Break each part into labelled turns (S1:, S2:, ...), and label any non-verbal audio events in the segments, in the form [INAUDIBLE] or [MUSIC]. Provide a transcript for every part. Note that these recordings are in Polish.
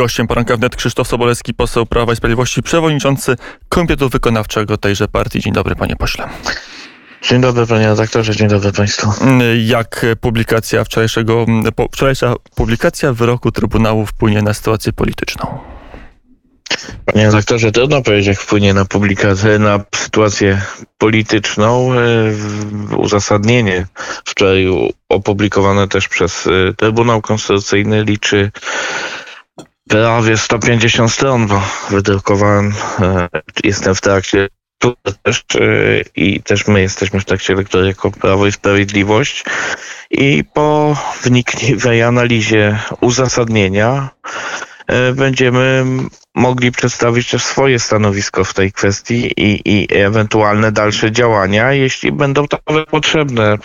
S1: Gościem poranka wnet Krzysztof Sobolewski, poseł Prawa i Sprawiedliwości, przewodniczący Komitetu Wykonawczego tejże partii. Dzień dobry, panie pośle.
S2: Dzień dobry panie redaktorze, dzień dobry państwu.
S1: Jak publikacja wczorajszego, wczorajsza publikacja wyroku Trybunału wpłynie na sytuację polityczną?
S2: Panie redaktorze, trudno powiedzieć, jak wpłynie na publikację, na sytuację polityczną. E, uzasadnienie wczoraj opublikowane też przez e, Trybunał Konstytucyjny liczy prawie 150 stron, bo wydrukowałem, e, jestem w trakcie też i też my jesteśmy w trakcie lektury jako Prawo i Sprawiedliwość i po wnikliwej [LAUGHS] analizie uzasadnienia E, będziemy mogli przedstawić też swoje stanowisko w tej kwestii i, i ewentualne dalsze działania, jeśli będą takowe potrzebne.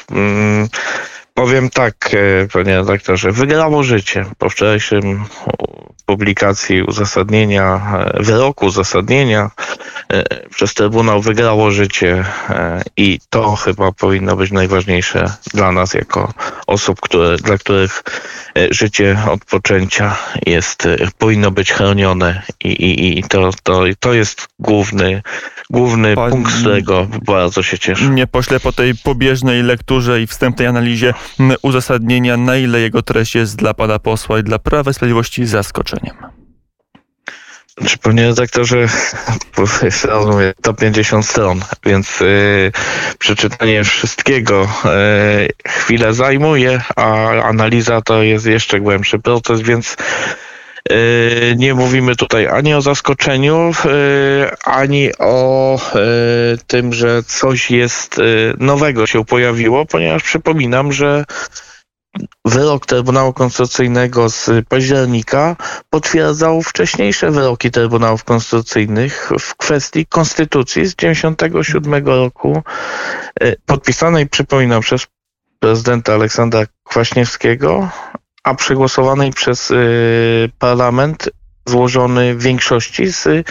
S2: Powiem tak, e, panie redaktorze, wygrało życie po wczorajszym publikacji uzasadnienia, e, wyroku uzasadnienia e, przez Trybunał wygrało życie i to chyba powinno być najważniejsze dla nas jako osób, które, dla których życie od poczęcia jest, powinno być chronione i, i, i to, to, to jest główny, główny Pan... punkt, z którego bardzo się cieszę.
S1: Nie pośle po tej pobieżnej lekturze i wstępnej analizie uzasadnienia, na ile jego treść jest dla pana posła i dla Prawa i Sprawiedliwości zaskoczeniem?
S2: Czy panie redaktorze, mówię, to 50 stron, więc yy, przeczytanie wszystkiego yy, chwilę zajmuje, a analiza to jest jeszcze głębszy proces, więc nie mówimy tutaj ani o zaskoczeniu, yy, ani o yy, tym, że coś jest yy, nowego się pojawiło, ponieważ przypominam, że wyrok Trybunału Konstytucyjnego z października potwierdzał wcześniejsze wyroki Trybunałów Konstytucyjnych w kwestii konstytucji z 1997 roku, podpisanej, przypominam, przez prezydenta Aleksandra Kwaśniewskiego, a przegłosowanej przez e, parlament złożony w większości z e,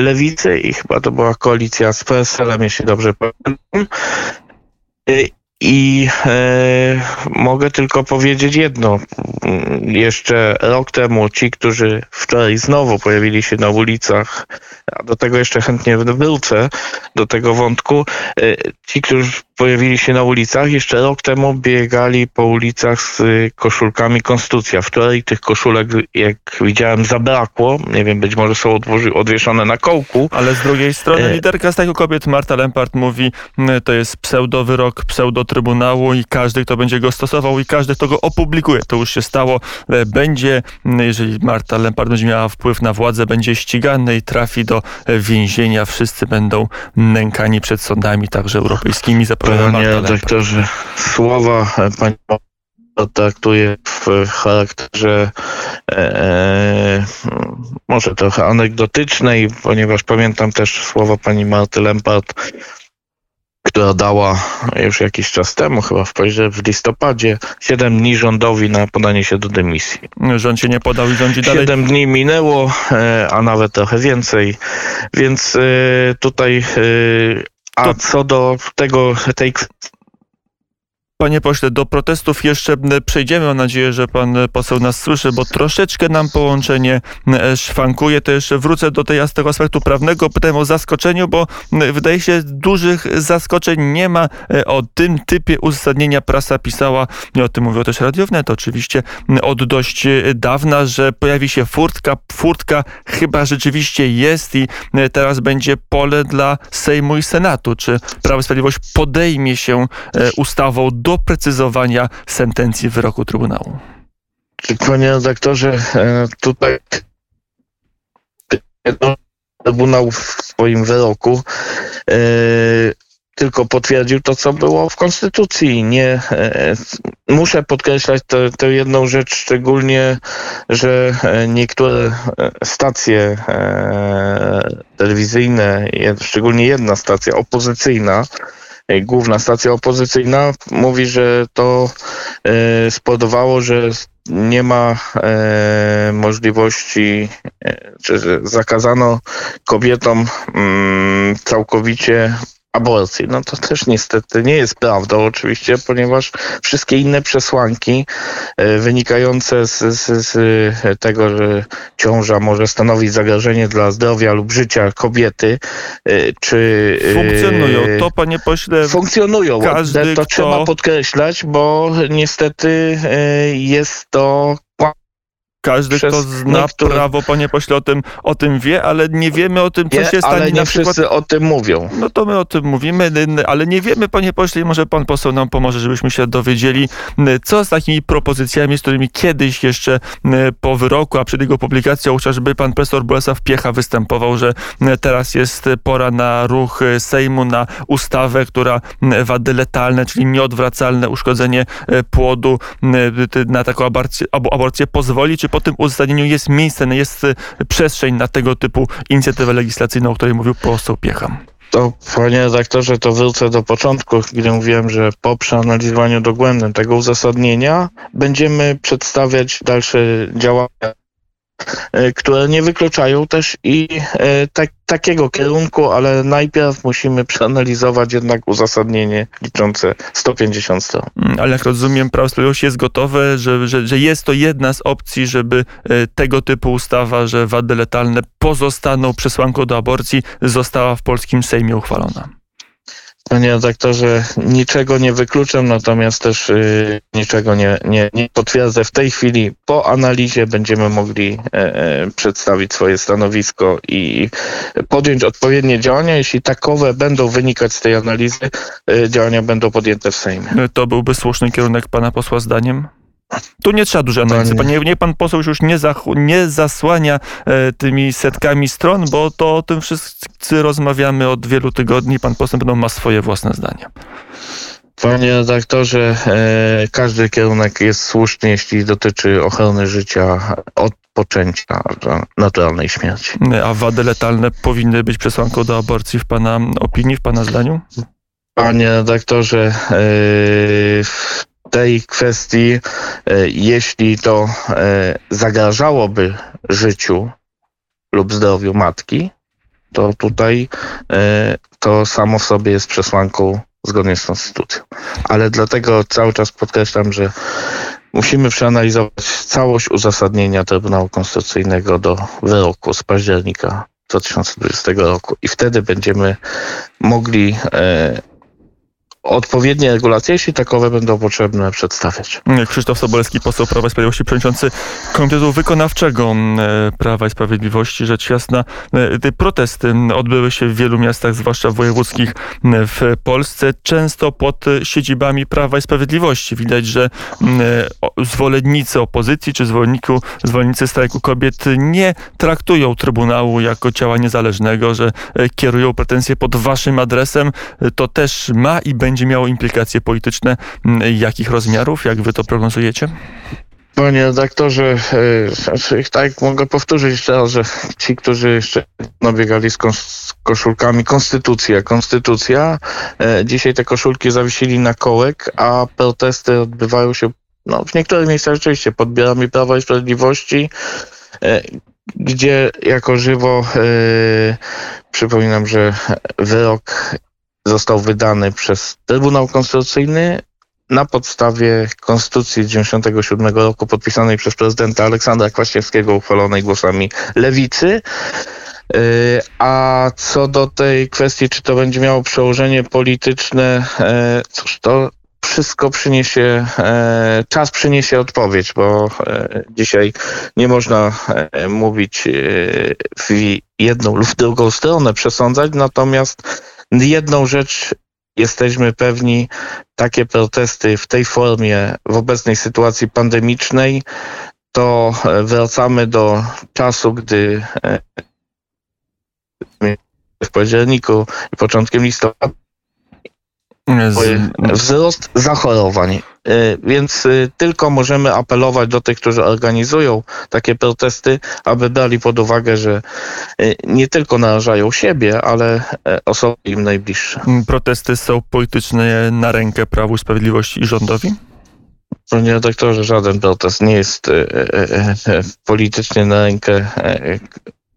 S2: lewicy i chyba to była koalicja z PSL-em, jeśli dobrze pamiętam. I e, mogę tylko powiedzieć jedno. Jeszcze rok temu ci, którzy wczoraj znowu pojawili się na ulicach, a do tego jeszcze chętnie wrócę, do tego wątku, e, ci, którzy pojawili się na ulicach, jeszcze rok temu biegali po ulicach z koszulkami Konstytucja. Wczoraj tych koszulek, jak widziałem, zabrakło. Nie wiem, być może są odwieszone na kołku.
S1: Ale z drugiej strony e, liderka z tego kobiet, Marta Lempart, mówi, to jest pseudowyrok, pseudo Trybunału i każdy, kto będzie go stosował i każdy, kto go opublikuje, to już się stało, e, będzie, jeżeli Marta Lempart będzie miała wpływ na władzę, będzie ścigany i trafi do e, więzienia. Wszyscy będą nękani przed sądami, także europejskimi.
S2: Zapowiada Panie doktorze, słowa e, pani traktuje w charakterze e, może trochę anegdotycznej, ponieważ pamiętam też słowa pani Marty Lempart, która dała już jakiś czas temu, chyba w, w listopadzie, 7 dni rządowi na podanie się do dymisji.
S1: Rząd się nie podał i rządzi dalej.
S2: 7 dni minęło, e, a nawet trochę więcej, więc e, tutaj e, a co do tego, tej
S1: Panie pośle, do protestów jeszcze przejdziemy. Mam nadzieję, że pan poseł nas słyszy, bo troszeczkę nam połączenie szwankuje. To jeszcze wrócę do tej, tego aspektu prawnego. Pytałem o zaskoczeniu, bo wydaje się, dużych zaskoczeń nie ma. E, o tym typie uzasadnienia prasa pisała, i o tym mówił też Radiownet oczywiście, od dość e, dawna, że pojawi się furtka. Furtka chyba rzeczywiście jest i e, teraz będzie pole dla Sejmu i Senatu. Czy Prawo i Sprawiedliwość podejmie się ustawą doprecyzowania sentencji wyroku Trybunału.
S2: Panie redaktorze, e, tutaj Trybunał w swoim wyroku e, tylko potwierdził to, co było w Konstytucji. Nie, e, muszę podkreślać tę jedną rzecz, szczególnie, że niektóre stacje telewizyjne, szczególnie jedna stacja opozycyjna, główna stacja opozycyjna mówi, że to e, spowodowało, że nie ma e, możliwości, e, czy zakazano kobietom mm, całkowicie aborcji. No to też niestety nie jest prawdą oczywiście, ponieważ wszystkie inne przesłanki e, wynikające z, z, z tego, że ciąża może stanowić zagrożenie dla zdrowia lub życia kobiety, e, czy... e,
S1: Funkcjonują. To, panie pośle,
S2: Funkcjonują.
S1: każdy,
S2: to
S1: kto-
S2: trzeba podkreślać, bo niestety e, jest to
S1: każdy,
S2: przez
S1: kto zna prawo, panie pośle, o tym, o tym wie, ale nie wiemy o tym, co
S2: nie,
S1: się stanie
S2: ale nie
S1: na przykład
S2: wszyscy o tym mówią.
S1: No to my o tym mówimy, ale nie wiemy, panie pośle, i może pan poseł nam pomoże, żebyśmy się dowiedzieli, co z takimi propozycjami, z którymi kiedyś jeszcze po wyroku, a przed jego publikacją chociażby pan profesor Bolesław Piecha występował, że teraz jest pora na ruch Sejmu, na ustawę, która wady letalne, czyli nieodwracalne uszkodzenie e, płodu na taką aborcję, abo- aborcję pozwoli, czy po tym uzasadnieniu jest miejsce, jest e, przestrzeń na tego typu inicjatywę legislacyjną, o której mówił poseł Piecha.
S2: To, panie redaktorze, to wrócę do początku, gdy mówiłem, że po przeanalizowaniu dogłębnym tego uzasadnienia będziemy przedstawiać dalsze działania, które nie wykluczają też i e, tak, takiego kierunku, ale najpierw musimy przeanalizować jednak uzasadnienie liczące 150 stron.
S1: Mm, Ale jak rozumiem, Prawo i Sprawiedliwość jest gotowe, że, że, że jest to jedna z opcji, żeby e, tego typu ustawa, że wady letalne pozostaną przesłanką do aborcji, została w polskim Sejmie uchwalona.
S2: Panie redaktorze, niczego nie wykluczam, natomiast też y, niczego nie, nie, nie potwierdzę. W tej chwili po analizie będziemy mogli e, e, przedstawić swoje stanowisko i podjąć odpowiednie działania. Jeśli takowe będą wynikać z tej analizy, e, działania będą podjęte w Sejmie.
S1: To byłby słuszny kierunek pana posła zdaniem? Tu nie trzeba dużej analizy.
S2: Panie-
S1: niech pan poseł już nie, nie zasłania e, tymi setkami stron, bo to o tym wszyscy rozmawiamy od wielu tygodni. Pan poseł będą ma swoje własne zdanie.
S2: Panie redaktorze, e, każdy kierunek jest słuszny, jeśli dotyczy ochrony życia od poczęcia do naturalnej śmierci.
S1: E, A wady letalne powinny być przesłanką do aborcji w pana opinii, w pana zdaniu?
S2: Panie redaktorze, e, tej kwestii, e, jeśli to e, zagrażałoby życiu lub zdrowiu matki, to tutaj e, to samo w sobie jest przesłanką zgodnie z konstytucją. Ale dlatego cały czas podkreślam, że musimy przeanalizować całość uzasadnienia Trybunału Konstytucyjnego do wyroku z października 2020 roku i wtedy będziemy mogli e, odpowiednie regulacje, jeśli takowe będą potrzebne, przedstawiać.
S1: Krzysztof Sobolewski, poseł Prawa i Sprawiedliwości, przewodniczący Komitetu Wykonawczego e, Prawa i Sprawiedliwości. Rzecz jasna, e, te protesty odbyły się w wielu miastach, zwłaszcza wojewódzkich w Polsce, często pod siedzibami Prawa i Sprawiedliwości. Widać, że e, zwolennicy opozycji czy zwolennicy strajku kobiet nie traktują Trybunału jako ciała niezależnego, że kierują pretensje pod waszym adresem. To też ma i będzie miało implikacje polityczne m, jakich rozmiarów? Jak wy to prognozujecie?
S2: Panie redaktorze, e, tak mogę powtórzyć jeszcze raz, że ci, którzy jeszcze nabiegali z, kos- z koszulkami Konstytucja, Konstytucja, e, dzisiaj te koszulki zawiesili na kołek, a protesty odbywają się no, w niektórych miejscach rzeczywiście pod biurami Prawa i Sprawiedliwości, e, gdzie jako żywo przypominam, że wyrok został wydany przez Trybunał Konstytucyjny na podstawie Konstytucji z 97 roku podpisanej przez prezydenta Aleksandra Kwaśniewskiego, uchwalonej głosami lewicy. Yy, A co do tej kwestii, czy to będzie miało przełożenie polityczne, e, cóż, to wszystko przyniesie, e, czas przyniesie odpowiedź, bo e, dzisiaj nie można mówić w jedną lub drugą stronę, przesądzać, natomiast jedną rzecz jesteśmy pewni, takie protesty w tej formie w obecnej sytuacji pandemicznej, to e, wracamy do czasu, gdy e, w październiku i początkiem listopada
S1: Z,
S2: wzrost zachorowań. E, Więc e, tylko możemy apelować do tych, którzy organizują takie protesty, aby brali pod uwagę, że e, nie tylko narażają siebie, ale osoby im najbliższe.
S1: protesty są polityczne na rękę Prawu i Sprawiedliwości i rządowi?
S2: Panie redaktorze, żaden protest nie jest politycznie na rękę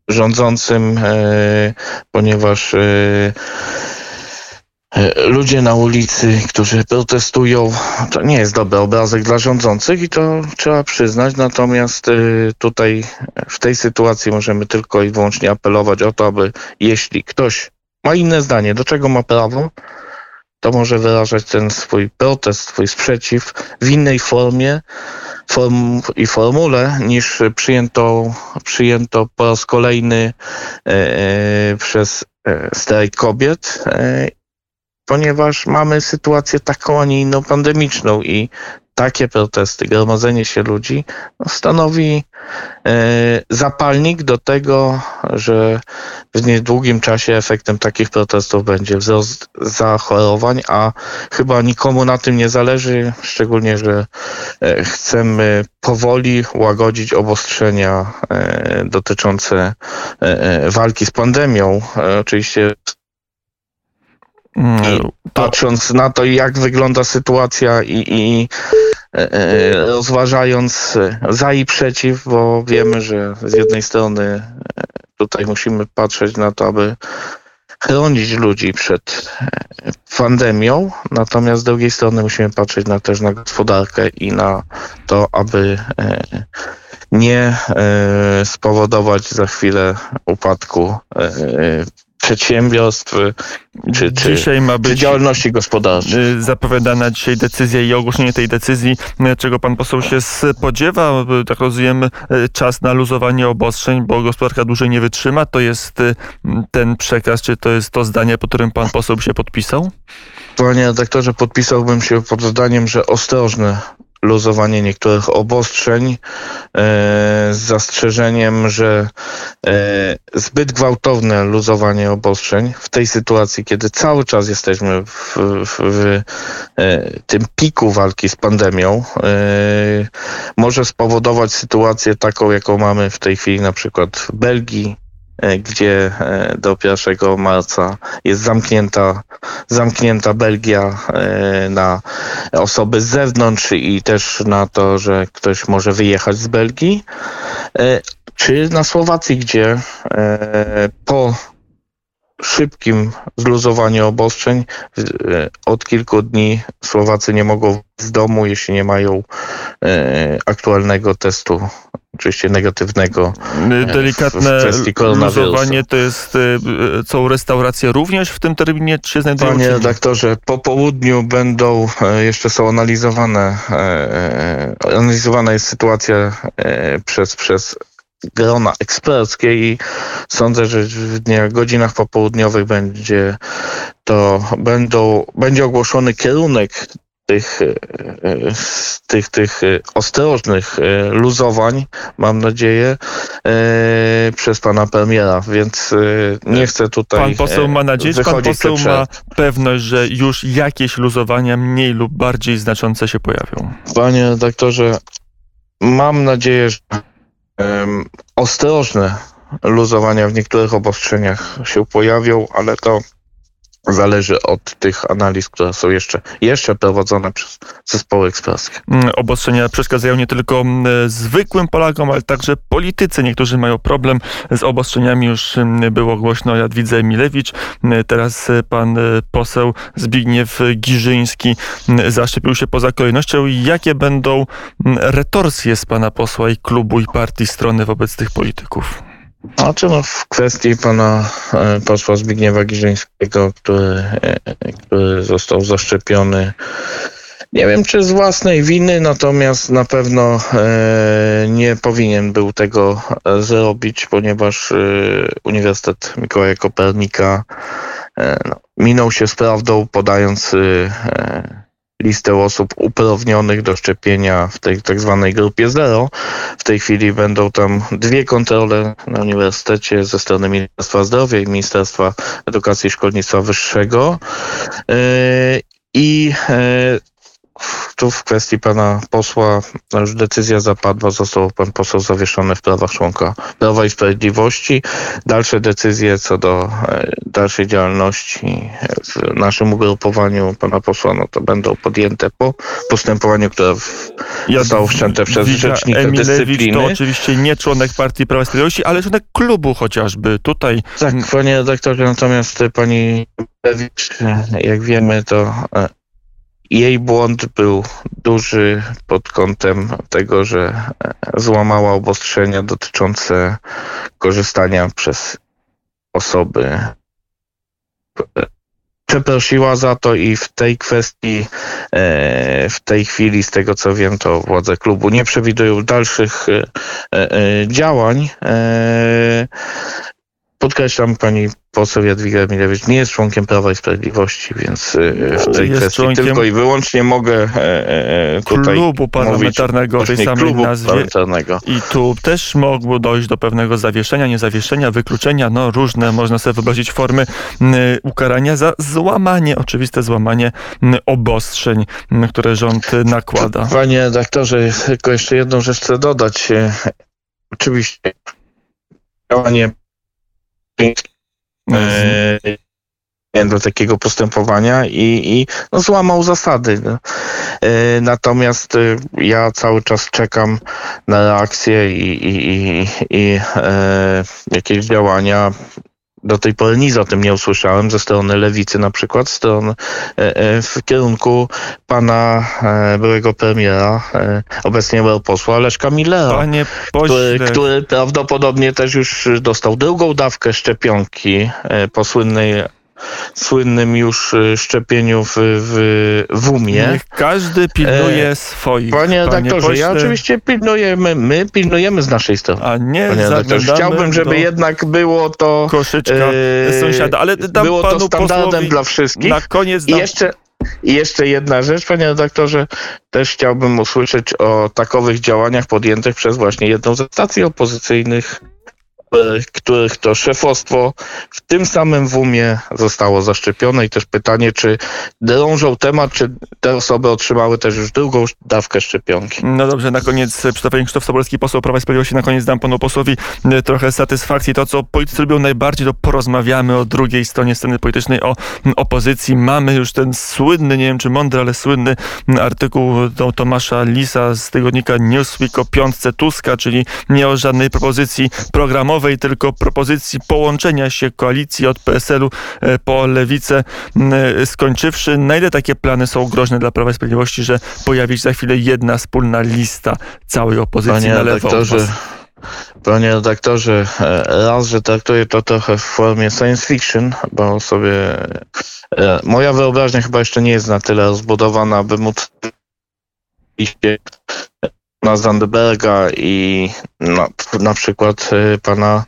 S2: rządzącym, ponieważ ludzie na ulicy, którzy protestują, to nie jest dobry obrazek dla rządzących i to trzeba przyznać. Natomiast e, tutaj w tej sytuacji możemy tylko i wyłącznie apelować o to, aby jeśli ktoś ma inne zdanie, do czego ma prawo, to może wyrażać ten swój protest, swój sprzeciw w innej formie form i formule niż przyjęto, przyjęto po raz kolejny e, e, przez e, strajk kobiet, e, ponieważ mamy sytuację taką, a nie inną pandemiczną i takie protesty, gromadzenie się ludzi no, stanowi e, zapalnik do tego, że w niedługim czasie efektem takich protestów będzie wzrost zachorowań, a chyba nikomu na tym nie zależy, szczególnie, że e, chcemy powoli łagodzić obostrzenia e, dotyczące walki z pandemią. Oczywiście patrząc na to, jak wygląda sytuacja i, i e, e, rozważając za i przeciw, bo wiemy, że z jednej strony e, tutaj musimy patrzeć na to, aby chronić ludzi przed pandemią, natomiast z drugiej strony musimy patrzeć na, też na gospodarkę i na to, aby nie spowodować za chwilę upadku przedsiębiorstw czy, czy,
S1: dzisiaj ma
S2: czy
S1: być
S2: działalności gospodarczej.
S1: y, zapowiadana dzisiaj decyzja i ogłoszenie tej decyzji, y, czego pan poseł się spodziewa. Y, Tak rozumiem, y, czas na luzowanie obostrzeń, bo gospodarka dłużej nie wytrzyma. To jest y, ten przekaz, czy to jest to zdanie, po którym pan poseł się podpisał?
S2: Panie redaktorze, podpisałbym się pod zdaniem, że ostrożne luzowanie niektórych obostrzeń e, z zastrzeżeniem, że e, zbyt gwałtowne luzowanie obostrzeń w tej sytuacji, kiedy cały czas jesteśmy w, w, w e, tym piku walki z pandemią, może spowodować sytuację taką, jaką mamy w tej chwili na przykład w Belgii, gdzie e, do 1 marca jest zamknięta, zamknięta Belgia e, na osoby z zewnątrz i też na to, że ktoś może wyjechać z Belgii, e, czy na Słowacji, gdzie e, po szybkim zluzowaniu obostrzeń e, od kilku dni Słowacy nie mogą z domu, jeśli nie mają e, aktualnego testu, oczywiście negatywnego.
S1: Y, Delikatne luzowanie to jest, są restauracje również w tym terminie, czy się znajdują?
S2: Panie redaktorze, po południu będą, e, jeszcze są analizowane, e, e, analizowana jest sytuacja e, przez, przez grona eksperckie i sądzę, że w dniach, godzinach popołudniowych będzie to, będą, będzie ogłoszony kierunek tych, e, e, tych, tych e, ostrożnych luzowań, mam nadzieję, przez pana premiera, więc nie chcę tutaj
S1: Pan poseł ma nadzieję, pan poseł
S2: przed
S1: ma pewność, że już jakieś luzowania mniej lub bardziej znaczące się pojawią?
S2: Panie redaktorze, mam nadzieję, że ostrożne luzowania w niektórych obostrzeniach się pojawią, ale to zależy od tych analiz, które są jeszcze, jeszcze prowadzone przez zespoły ekspreskie.
S1: Mm, Obostrzenia przeszkadzają nie tylko mm, zwykłym Polakom, ale także politycy. Niektórzy mają problem z obostrzeniami. Już mm, było głośno Jadwidze Emilewicz. Mm, Teraz y, pan y, poseł Zbigniew Giżyński zaszczepił się poza kolejnością. Jakie będą retorsje z pana posła i klubu i partii strony wobec tych polityków?
S2: Znaczy no, w kwestii pana e, posła Zbigniewa Giżyńskiego, który, e, który został zaszczepiony? Nie wiem, czy z własnej winy, natomiast na pewno e, nie powinien był tego zrobić, ponieważ Uniwersytet Mikołaja Kopernika no, minął się z prawdą, podając listę osób uprawnionych do szczepienia w tej tak zwanej grupie zero. W tej chwili będą tam dwie kontrole na uniwersytecie ze strony Ministerstwa Zdrowia i Ministerstwa Edukacji i Szkolnictwa Wyższego. E, I e, tu w kwestii pana posła no już decyzja zapadła, został pan poseł zawieszony w prawach członka Prawa i Sprawiedliwości. Dalsze decyzje co do e, dalszej działalności w naszym ugrupowaniu pana posła, no to będą podjęte po postępowaniu, które w, zostało wszczęte przez rzecznika
S1: Emilewicz
S2: dyscypliny.
S1: to oczywiście nie członek Partii Prawa i Sprawiedliwości, ale członek klubu chociażby. Tutaj
S2: Tak, panie redaktorze, natomiast pani jak wiemy, to e, jej błąd był duży pod kątem tego, że e, złamała obostrzenia dotyczące korzystania przez osoby. e, Przeprosiła za to i w tej kwestii, e, w tej chwili, z tego co wiem, to władze klubu nie przewidują dalszych działań. E, Podkreślam, pani poseł Jadwiga Emilewicz nie jest członkiem Prawa i Sprawiedliwości, więc y, w tej
S1: Jest
S2: kwestii tylko i wyłącznie mogę e, e, tutaj
S1: klubu parlamentarnego o tej samej
S2: klubu
S1: nazwie.
S2: parlamentarnego.
S1: I tu też mogło dojść do pewnego zawieszenia, niezawieszenia, wykluczenia, no różne, można sobie wyobrazić formy ukarania za złamanie, oczywiste złamanie obostrzeń, które rząd nakłada.
S2: Panie redaktorze, tylko jeszcze jedną rzecz chcę dodać. E, Oczywiście działanie e, do takiego postępowania i, i no, złamał zasady. No. E, Natomiast e, ja cały czas czekam na reakcję i, i, i, i jakieś działania. Do tej pory nic o tym nie usłyszałem ze strony lewicy, na przykład stron e, e, w kierunku pana e, byłego premiera, obecnie posła Leszka Millera który, który prawdopodobnie też już dostał drugą dawkę szczepionki po słynnej, słynnym już e, szczepieniu w, w, w umie.
S1: niech każdy pilnuje swoich.
S2: Panie redaktorze, ja
S1: pośle,
S2: oczywiście pilnujemy, my pilnujemy z naszej strony.
S1: A nie
S2: chciałbym, żeby
S1: do
S2: jednak było to,
S1: koszyczka
S2: e,
S1: sąsiada, ale dam
S2: było to
S1: panu
S2: standardem
S1: posłowi
S2: dla wszystkich.
S1: na koniec
S2: I
S1: dam
S2: jeszcze, I jeszcze jedna rzecz, panie redaktorze, też chciałbym usłyszeć o takowych działaniach podjętych przez właśnie jedną ze stacji opozycyjnych, e, których to szefostwo w tym samym WUM-ie zostało zaszczepione i też pytanie, czy drążą temat, czy te osoby otrzymały też już drugą dawkę szczepionki.
S1: No dobrze, na koniec e, przedstawienie Krzysztof Sobolski, poseł Prawa i Sprawiedliwości. Na koniec dam panu posłowi e, trochę satysfakcji. To, co politycy lubią najbardziej, to porozmawiamy o drugiej stronie sceny politycznej, o opozycji. Mamy już ten słynny, nie wiem czy mądry, ale słynny artykuł do Tomasza Lisa z tygodnika Newsweek o piątce Tuska, czyli nie o żadnej propozycji programowej, tylko propozycji połączenia się koalicji od PSL-u e, po lewicę e, skończywszy. Na ile takie plany są groźne dla Prawa i Sprawiedliwości, że pojawi się za chwilę jedna wspólna lista całej opozycji
S2: Panie
S1: na lewo
S2: panie redaktorze, e, raz, że traktuję to trochę w formie science fiction, bo sobie moja wyobraźnia chyba jeszcze nie jest na tyle rozbudowana, by móc iść na Zandberga i na, na przykład e, pana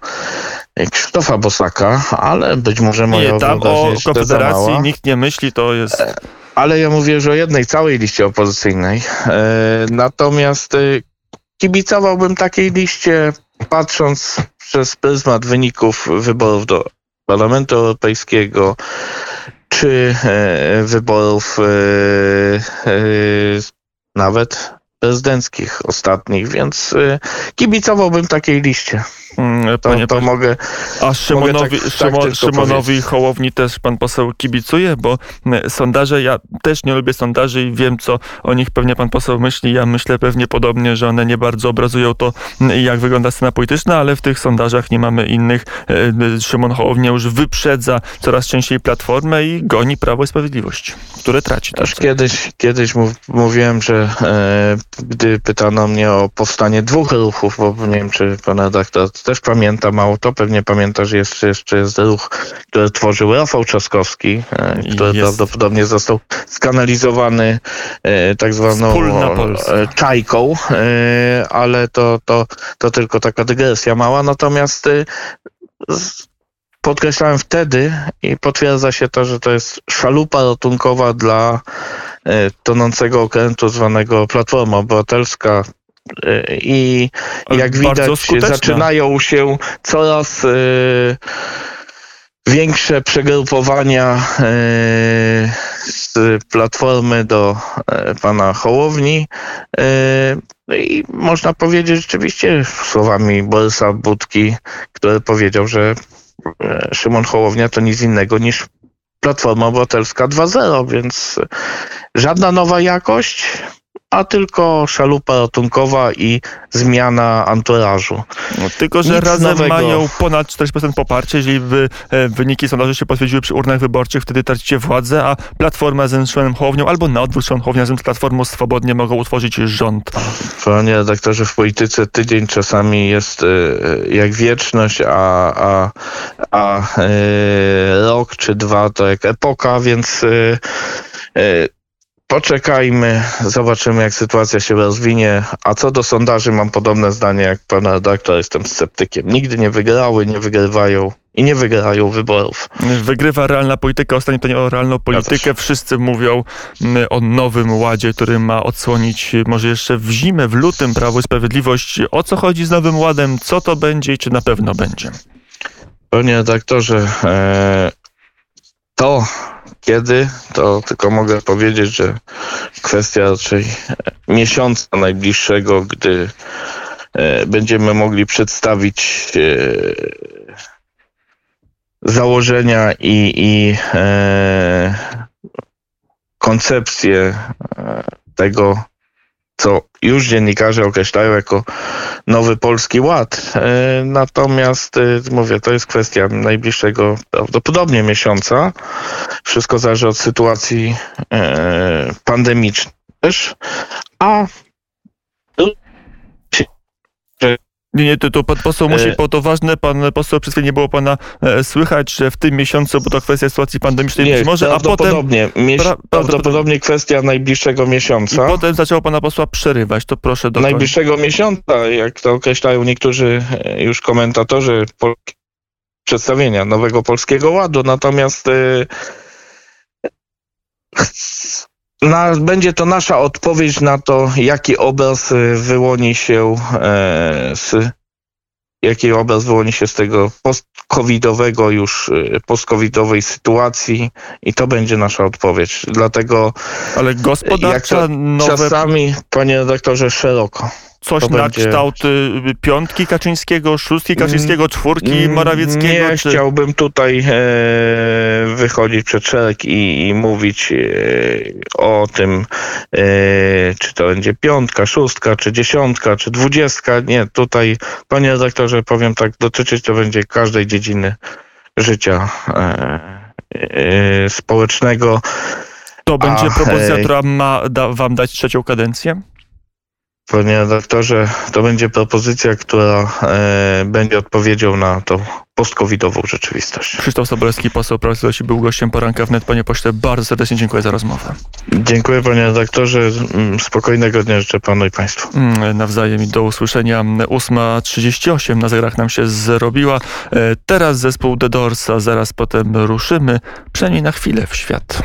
S2: Krzysztofa Bosaka, ale być może moja
S1: Nie, tam o Konfederacji nikt nie myśli, to jest...
S2: Ale ja mówię już o jednej całej liście opozycyjnej. E, natomiast e, kibicowałbym takiej liście, patrząc przez pryzmat wyników wyborów do Parlamentu Europejskiego, czy e, wyborów e, e, nawet prezydenckich ostatnich, więc e, kibicowałbym takiej liście.
S1: Mm,
S2: To,
S1: Panie
S2: to mogę
S1: A Szymonowi,
S2: tak- tak
S1: Szymo,
S2: tylko
S1: Szymonowi. Hołowni też pan poseł kibicuje, bo e, sondaże, ja też nie lubię sondaży i wiem, co o nich pewnie pan poseł myśli. Ja myślę pewnie podobnie, że one nie bardzo obrazują to, m, jak wygląda scena polityczna, ale w tych sondażach nie mamy innych. E, Szymon Hołownia już wyprzedza coraz częściej Platformę i goni Prawo i Sprawiedliwość, które traci. Też.
S2: kiedyś, kiedyś mów, mówiłem, że e, gdy pytano mnie o powstanie dwóch ruchów, bo nie wiem, czy pan redaktor też pamięta mało to, pewnie pamięta, że jeszcze, jeszcze jest ruch, który tworzył Rafał Trzaskowski, e, który
S1: jest-
S2: prawdopodobnie został skanalizowany e, tak zwaną e, czajką, ale to, to, to tylko taka dygresja mała, natomiast podkreślałem wtedy i potwierdza się to, że to jest szalupa ratunkowa dla tonącego okrętu zwanego Platforma Obywatelska e, i
S1: Ale
S2: jak widać zaczynają się coraz e, większe przegrupowania e, z platformy do e, pana Hołowni. E, i można powiedzieć rzeczywiście słowami Borysa Budki, który powiedział, że e, Szymon Hołownia to nic innego niż Platforma Obywatelska 2.0, więc żadna nowa jakość, a tylko szalupa ratunkowa i zmiana anturażu.
S1: No, tylko, że
S2: Nic
S1: razem
S2: nowego.
S1: mają ponad 40% poparcia. Jeżeli wy, e, wyniki sondaży się potwierdziły przy urnach wyborczych, wtedy tracicie władzę, a Platforma z Szymonem Hołownią albo na odwrót Szymon Hołownia z Platformą swobodnie mogą utworzyć rząd.
S2: Panie redaktorze, w polityce tydzień czasami jest e, jak wieczność, a, a, a e, rok czy dwa to jak epoka, więc e, e, poczekajmy, zobaczymy jak sytuacja się rozwinie. A co do sondaży, mam podobne zdanie jak pan redaktor, jestem sceptykiem. Nigdy nie wygrały, nie wygrywają i nie wygrają wyborów.
S1: Wygrywa realna polityka. Ostatnie pytanie o realną politykę. Wszyscy mówią mm, o nowym ładzie, który ma odsłonić y, może jeszcze w zimę, w lutym Prawo i Sprawiedliwość. O co chodzi z nowym ładem? Co to będzie i czy na pewno będzie?
S2: Panie redaktorze, e, to kiedy, to tylko mogę powiedzieć, że kwestia raczej e, miesiąca najbliższego, gdy e, będziemy mogli przedstawić e, założenia i, i koncepcję tego, co już dziennikarze określają jako nowy polski ład. E, Natomiast e, mówię, to jest kwestia najbliższego prawdopodobnie miesiąca. Wszystko zależy od sytuacji e, pandemicznej też. A
S1: Nie, nie, to, to pan poseł musi,
S2: E,
S1: bo to ważne, pan poseł przez chwilę nie było pana e, słychać, że w tym miesiącu, bo to kwestia sytuacji pandemicznej być może, a potem,
S2: prawdopodobnie, mieś-
S1: pra-
S2: prawdopodobnie kwestia najbliższego
S1: i
S2: miesiąca.
S1: potem zaczęło pana posła przerywać. To proszę do
S2: najbliższego miesiąca, jak to określają niektórzy e, już komentatorzy przedstawienia nowego polskiego ładu. Natomiast e, na, będzie to nasza odpowiedź na to, jaki obraz e, wyłoni się e, z jaki obraz wyłoni się z tego post-covidowego już, e, post-covidowej sytuacji i to będzie nasza odpowiedź. Dlatego
S1: Ale gospodarcza, nowe,
S2: czasami, panie redaktorze, szeroko.
S1: Coś na
S2: będzie-
S1: kształt y, piątki Kaczyńskiego, szóstki Kaczyńskiego, czwórki
S2: Mm,
S1: Morawieckiego,
S2: Nie
S1: czy...
S2: chciałbym tutaj e, wychodzić przed szereg i, i mówić e, o tym, e, czy to będzie piątka, szóstka, czy dziesiątka, czy dwudziestka. Nie, tutaj, panie redaktorze, powiem tak, dotyczyć to będzie każdej dziedziny życia e, e, społecznego.
S1: To będzie
S2: Ach,
S1: propozycja, która ma da, wam dać trzecią kadencję?
S2: Panie redaktorze, to będzie propozycja, która e, będzie odpowiedzią na tą post-covidową rzeczywistość.
S1: Krzysztof Sobolewski, poseł Sprawiedliwości, był gościem poranka wnet. Panie pośle, bardzo serdecznie dziękuję za rozmowę.
S2: Dziękuję panie redaktorze. Mm, Spokojnego dnia życzę panu i państwu.
S1: Mm, Nawzajem i do usłyszenia. 8.38 na zegarach nam się zrobiła. E, Teraz zespół The Doors, a zaraz potem ruszymy, przynajmniej na chwilę w świat.